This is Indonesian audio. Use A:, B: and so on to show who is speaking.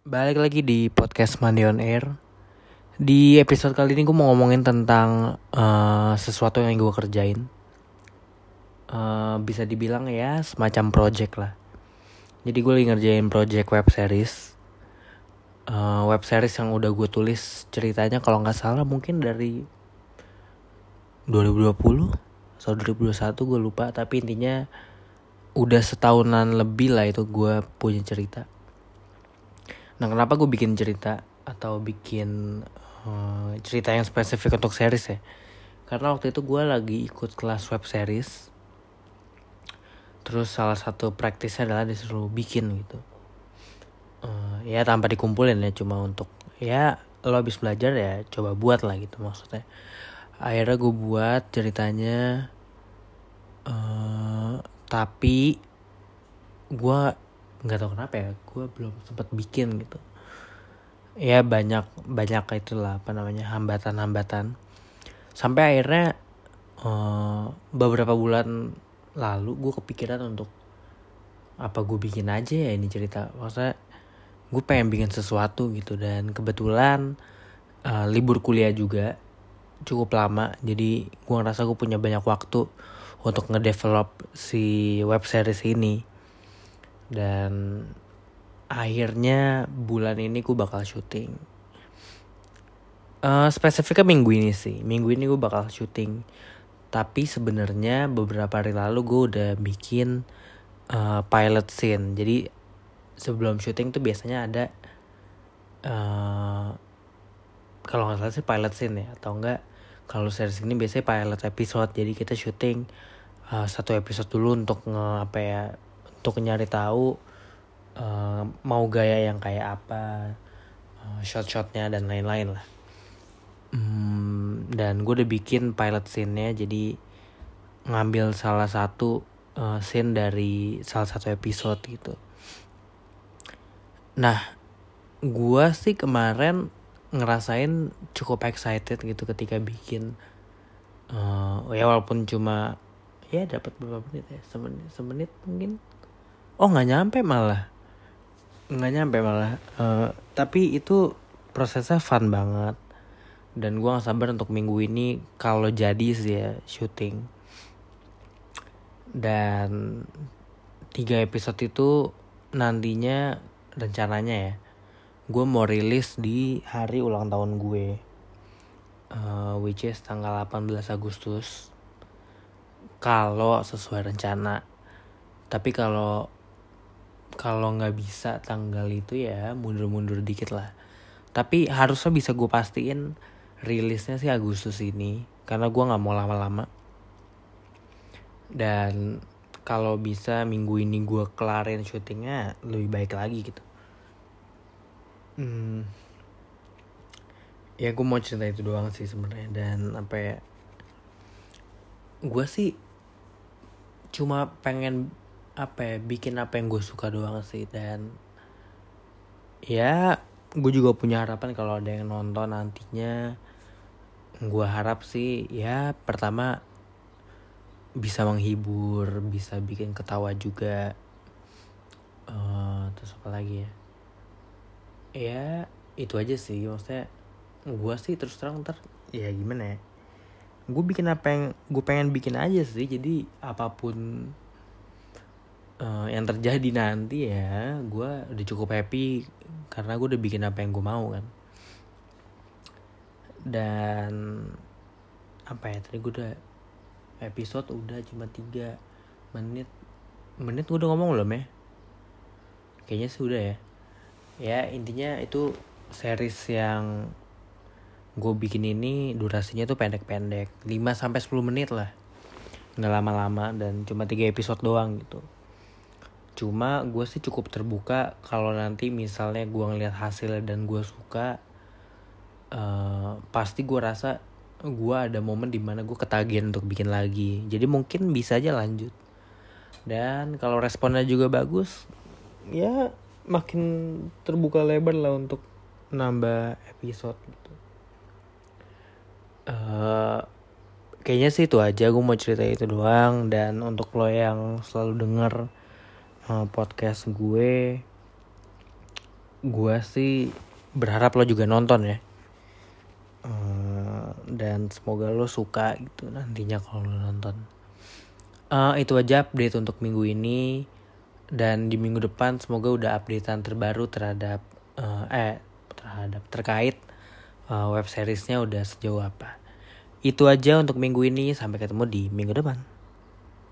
A: Balik lagi di podcast Mandi on Air. Di episode kali ini gue mau ngomongin tentang uh, sesuatu yang gue kerjain. Uh, bisa dibilang ya semacam project lah. Jadi gue lagi ngerjain project web series. Uh, web series yang udah gue tulis ceritanya kalau nggak salah mungkin dari 2020 atau 2021 gue lupa. Tapi intinya udah setahunan lebih lah itu gue punya cerita Nah kenapa gue bikin cerita atau bikin uh, cerita yang spesifik untuk series ya? Karena waktu itu gue lagi ikut kelas web series. Terus salah satu praktisnya adalah disuruh bikin gitu. Uh, ya tanpa dikumpulin ya cuma untuk ya lo habis belajar ya coba buat lah gitu maksudnya. Akhirnya gue buat ceritanya. Uh, tapi gue nggak tahu kenapa ya gue belum sempat bikin gitu. Ya banyak banyak itulah apa namanya hambatan-hambatan. Sampai akhirnya uh, beberapa bulan lalu gue kepikiran untuk apa gue bikin aja ya ini cerita. Maksudnya gue pengen bikin sesuatu gitu. Dan kebetulan uh, libur kuliah juga cukup lama. Jadi gue ngerasa gue punya banyak waktu untuk ngedevelop si web series ini dan akhirnya bulan ini gue bakal syuting. Uh, spesifiknya minggu ini sih. Minggu ini gue bakal syuting. Tapi sebenarnya beberapa hari lalu gue udah bikin uh, pilot scene. Jadi sebelum syuting tuh biasanya ada uh, kalau nggak salah sih pilot scene ya. Atau enggak kalau series ini biasanya pilot episode. Jadi kita syuting uh, satu episode dulu untuk nge apa ya untuk nyari tahu uh, mau gaya yang kayak apa uh, shot-shotnya dan lain-lain lah. Hmm, dan gue udah bikin pilot scene-nya jadi ngambil salah satu uh, scene dari salah satu episode gitu. Nah gue sih kemarin ngerasain cukup excited gitu ketika bikin uh, ya walaupun cuma ya dapat berapa menit ya? Semenit semenit mungkin oh nggak nyampe malah. Nggak nyampe malah. Uh, tapi itu prosesnya fun banget. Dan gue gak sabar untuk minggu ini kalau jadi sih ya syuting. Dan tiga episode itu nantinya rencananya ya gue mau rilis di hari ulang tahun gue. Uh, which is tanggal 18 Agustus. Kalau sesuai rencana. Tapi kalau kalau nggak bisa tanggal itu ya mundur-mundur dikit lah. Tapi harusnya bisa gue pastiin rilisnya sih Agustus ini karena gue nggak mau lama-lama. Dan kalau bisa minggu ini gue kelarin syutingnya lebih baik lagi gitu. Hmm, ya gue mau cerita itu doang sih sebenarnya. Dan apa ya gue sih cuma pengen apa ya bikin apa yang gue suka doang sih dan ya gue juga punya harapan kalau ada yang nonton nantinya. Gue harap sih ya pertama bisa menghibur bisa bikin ketawa juga. Uh, terus apa lagi ya? Ya itu aja sih maksudnya gue sih terus terang ntar ya gimana ya? Gue bikin apa yang gue pengen bikin aja sih jadi apa pun uh, yang terjadi nanti ya gue udah cukup happy karena gue udah bikin apa yang gue mau kan. Dan apa ya tadi gue udah episode udah cuma tiga menit. Menit gue udah ngomong belum ya? Kayaknya sih udah ya. Ya intinya itu series yang gue bikin ini durasinya tuh pendek-pendek. 5 sampai 10 menit lah. Nggak lama-lama dan cuma tiga episode doang gitu cuma gue sih cukup terbuka kalau nanti misalnya gue ngeliat hasilnya dan gue suka uh, pasti gue rasa gue ada momen di mana gue ketagihan untuk bikin lagi. Jadi mungkin bisa aja lanjut. Dan kalau responnya juga bagus ya makin terbuka lebar lah untuk nambah episode gitu. Uh, kayaknya sih itu aja. Gue mau cerita itu doang. Dan untuk lo yang selalu denger uh, podcast gue gue sih berharap lo juga nonton ya. Uh, dan semoga lo suka gitu nantinya kalau lo nonton. Uh, itu aja update untuk minggu ini. Dan di minggu depan semoga udah updatean terbaru terhadap uh, eh terhadap terkait uh, web seriesnya udah sejauh apa. Itu aja untuk minggu ini. Sampai ketemu di minggu depan